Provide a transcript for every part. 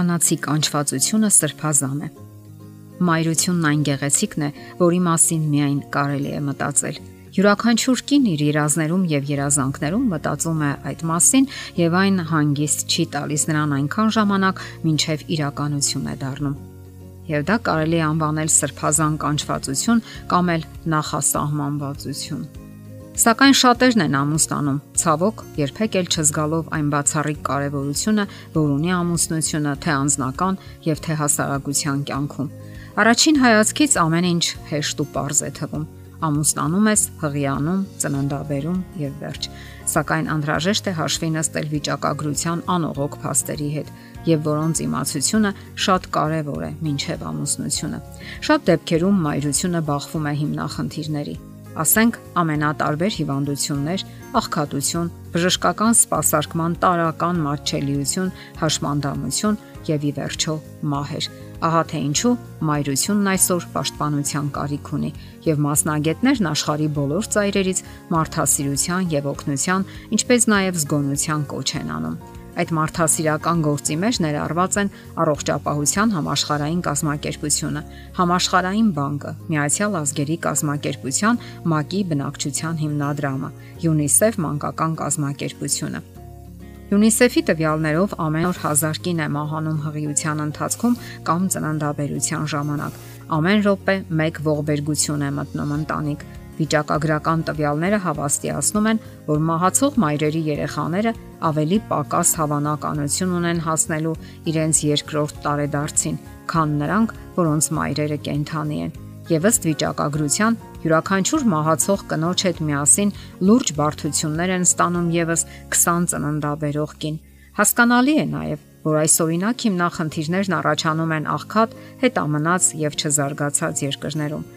կանացի կանչվածությունը սրբազան է։ Մայրությունն այն գեղեցիկն է, որի մասին միայն կարելի է մտածել։ Յուրաքանչյուր կին իր երազներում եւ երազանքներում մտածում է այդ մասին եւ այն հանգիստ չի տալիս նրան այնքան ժամանակ, մինչեւ իրականություն է դառնում։ Եվ դա կարելի է անվանել սրբազան կանչվածություն կամ էլ նախասահմանվածություն։ Սակայն շատերն են ամուսնանում, ցավոք, երբեք էլ չզգալով այն բացառիկ կարևորությունը, որ ունի ամուսնությունը թե անձնական եւ թե հասարակության կյանքում։ Առաջին հայացքից ամեն ինչ հեշտ ու པարզ է թվում։ Ամուսնանում ես, հղիանում, ծննդաբերում եւ վերջ։ Սակայն անհրաժեշտ է հաշվի նստել վիճակագրության անողոք փաստերի հետ, եւ որոնց իմացությունը շատ կարեւոր է ոչ միայն ամուսնությունը։ Շատ դեպքերում մայրությունը բախվում է հիմնախնդիրների ասենք ամենատարբեր հիվանդություններ, աղքատություն, բժշկական սպասարկման տարական մատչելիություն, հաշմանդամություն եւ ի վերջո մահեր։ Ահա թե ինչու մայրությունն այսօր պաշտպանության կարիք ունի եւ մասնագետներն աշխարի բոլոր ծայրերից մարդասիրության եւ օգնության, ինչպես նաեւ զգոնության կոչ են անում։ Այդ մարդասիրական գործի մեջ ներառված են առողջապահության համաշխարհային կազմակերպությունը, համաշխարհային բանկը, Միացյալ ազգերի կազմակերպության ՄԱԿ-ի բնակչության հիմնադրամը, ՅՈՒՆԻՍԵՖ մանկական կազմակերպությունը։ ՅՈՒՆԻՍԵՖ-ի տվյալներով ամեն օր 1000 կին է մահանում հղիության ընթացքում կամ ծննդաբերության ժամանակ։ Ամեն րոպե 1 ողբերգություն է մտնում ընտանիք Վիճակագրական տվյալները հավաստիացնում են, որ մահացող մայրերի երեխաները ավելի պակաս հավանականություն ունեն հասնելու իրենց երկրորդ տարեդարձին, քան նրանք, որոնց մայրերը կենթանի են։ Եվ ըստ վիճակագրության յուրաքանչյուր մահացող կնոջ հետ միասին լուրջ բարդություններ են ստանում եւս 20 ծննդաբերող կին։ Հասկանալի է նաև, որ այսօրինակ հիմնախնդիրներն առաջանում են աղքատ, հետամնաց եւ չզարգացած երկրներում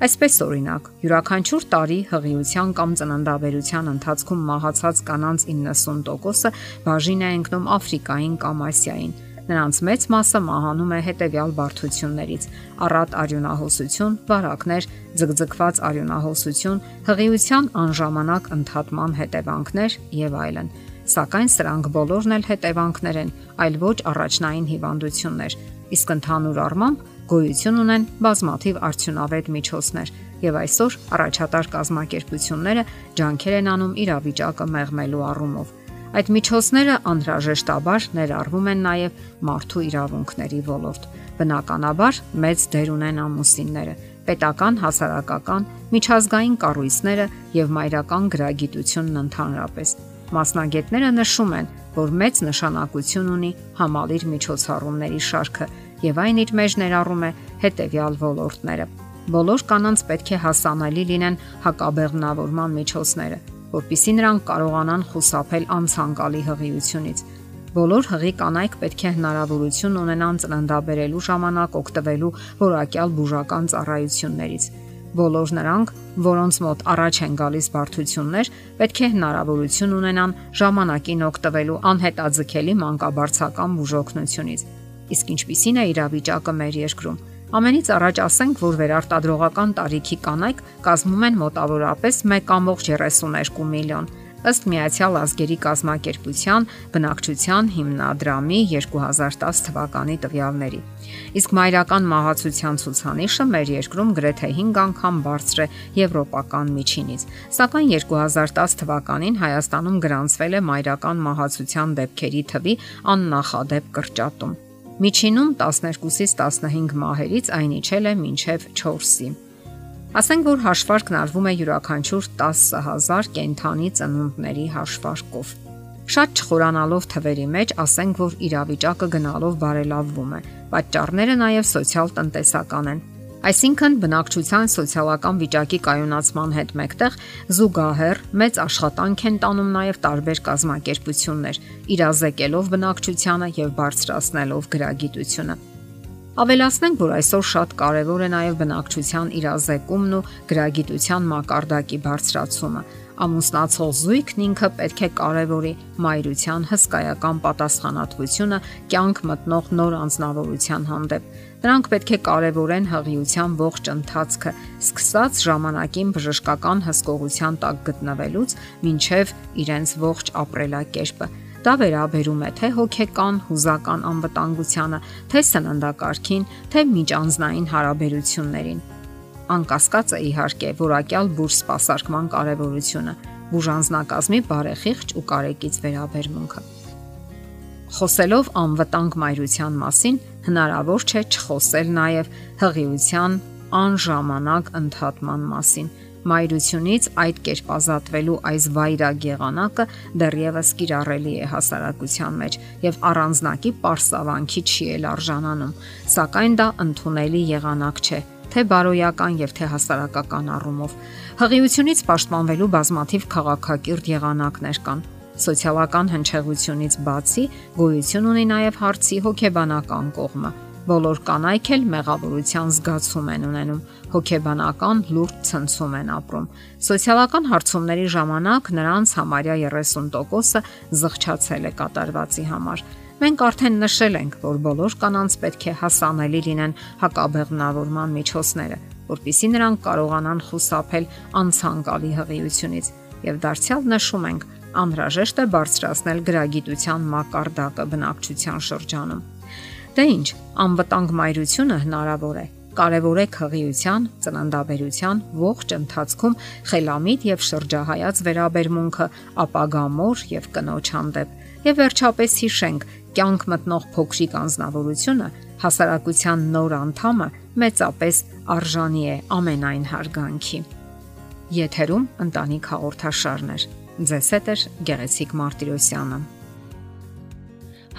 Այսպես օրինակ, յուրաքանչյուր տարի հղիության կամ ծննդաբերության ընթացքում մահացած կանանց 90%-ը բաժին է ընկնում Աֆրիկային կամ Ասիային։ Նրանց մեծ մասը մահանում է հետևյալ բարդություններից՝ առատ արյունահոսություն, վարակներ, ձգձգված արյունահոսություն, հղիության անժամանակ ընդհատման հետևանքներ եւ այլն։ Սակայն սրանք բոլորն էլ հետևանքներ են, այլ ոչ առաջնային հիվանդություններ։ Իսկ ընդհանուր առմամբ գոյություն ունեն բազմաթիվ արդյունավետ միջոցներ, եւ այսօր առաջատար կազմակերպությունները ջանքեր են անում իրավիճակը մեղմելու առումով։ Այդ միջոցները անհրաժեշտաբար ներառվում են նաև մարդու իրավունքների ոլորտ։ Բնականաբար մեծ դեր ունեն ամուսինները, պետական, հասարակական, միջազգային կառույցները եւ մայրական գրագիտությունն ընդհանրապես։ Մասնագետները նշում են, որ մեծ նշանակություն ունի համալիր միջոցառումների շարքը եւ այն իր մեջ ներառում է հետեւյալ ոլորտները։ Բոլոր կանանց պետք է հասանելի լինեն հակաբեղմնավորման միջոցները, որpիսի նրանք կարողանան խուսափել անցանկալի հղիությունից։ Բոլոր հղի կանայք պետք է հնարավորություն ունենան ծննդաբերելու ժամանակ օգտվելու որակյալ բուժական ծառայություններից։ Բոլոր նրանք, որոնց մոտ առաջ են գալիս բարդություններ, պետք է հնարավորություն ունենան ժամանակին օգտվելու անհետաձգելի մանկաբարձական բուժօգնությունից։ Իսկ ինչպիսին է իրավիճակը մեր երկրում։ Ամենից առաջ ասենք, որ վերարտադրողական տարիքի կանայք կազմում են մոտավորապես 1.32 միլիոն ըստ Միացյալ ազգերի կազմակերպության բնակչության հիմնադրամի 2010 թվականի տվյալների։ Իսկ մայրական մահացության ցուցանիշը մեր երկրում գրեթե 5 անգամ բարձր է եվրոպական միջինից։ Սակայն 2010 թվականին Հայաստանում գրանցվել է մայրական մահացության դեպքերի թվի աննախադեպ կրճատում։ Միջինում 12-ից 15 մահերից այն իջել է մինչև 4-ի։ Ասենք որ հաշվարկն արվում է յուրաքանչյուր 10000 կենթանի ծնունդների հաշվարկով։ Շատ չխորանալով թվերի մեջ ասենք որ իրավիճակը գնալով բարելավվում է։ Պատճառները նաև սոցիալ-տնտեսական են։ Այսինքն բնակչության սոցիալական վիճակի կայունացման հետ մեկտեղ զուգահեռ մեծ աշխատանք են տանում նաև տարբեր կազմակերպություններ, իրազեկելով բնակչությանը եւ բարձրացնելով գրագիտությունը։ Ավելացնենք, որ այսօր շատ կարևոր է նաև բնակչության իրազեկումն ու գրագիտության մակարդակի բարձրացումը, ամուսնացող զույգն ինքը պետք է կարևորի մայրության հսկայական պատասխանատվությունը կյանք մտնող նոր անznավորության հանդեպ։ Նրանք պետք է կարևորեն հղիության ողջ ընթացքը, սկսած ժամանակին բժշկական հսկողության տակ գտնվելուց մինչև իրենց ողջ ապրելակերպը։ Դա վերաբերում է թե հոգեկան, հուզական անվտանգությանը, թե սննդակարգին, թե միջանձնային հարաբերություններին։ Անկասկած է իհարկե որակյալ բուժ սպասարկման կարևորությունը, բուժանձնակազմի բարեխիղճ ու կարեկից վերաբերմունքը։ Խոսելով անվտանգ մայրության մասին, հնարավոր չէ չխոսել նաև հղիության անժամանակ ընդհատման մասին մայրությունից այդ կերպ ազատվելու այս վայրագ եղանակը դեռևս կիրառելի է հասարակության մեջ եւ առանձնակի པարսավանքի չի էլ արժանանում, սակայն դա ընդունելի եղանակ չէ թե բարոյական եւ թե հասարակական առումով։ Հղիությունից պաշտպանվելու բազմաթիվ քաղաքակիրթ եղանակներ կան։ Սոցիալական հնչեղությունից բացի գոյություն ունի նաև հարցի հոգեբանական կողմը, Բոլոր կանայք էլ մեղավորության զգացում են ունենում, հոգեբանական լուրջ ցնցում են ապրում։ Սոցիալական հարցումների ժամանակ նրանց համարյա 30%-ը զղջացել է կատարվածի համար։ Մենք արդեն նշել ենք, որ բոլոր կանանց պետք է հասանելի լինեն հակաբեղմնավորման միջոցները, որpիսի նրանք կարողանան խուսափել անցանկալի հղիությունից։ Եվ դարձյալ նշում ենք, անհրաժեշտ է բարձրացնել գրագիտության մակարդակը բնակչության շրջանում։ Դե ի՞նչ, անվտանգ մայրությունը հնարավոր է։ Կարևոր է քղիության, ծննդաբերության ողջ ընթացքում խելամիտ եւ շրջահայաց վերաբերմունքը ապագա մոր եւ կնոջ հանդեպ։ Եվ վերջապես հիշենք, կյանք մտնող փոքրիկ անznավորությունը հասարակության նոր անդամը մեծապես արժանի է ամենայն հարգանքի։ Եթերում ընտանիք հաղորդաշարներ։ Ձեզ հետ է Գեղեցիկ Մարտիրոսյանը։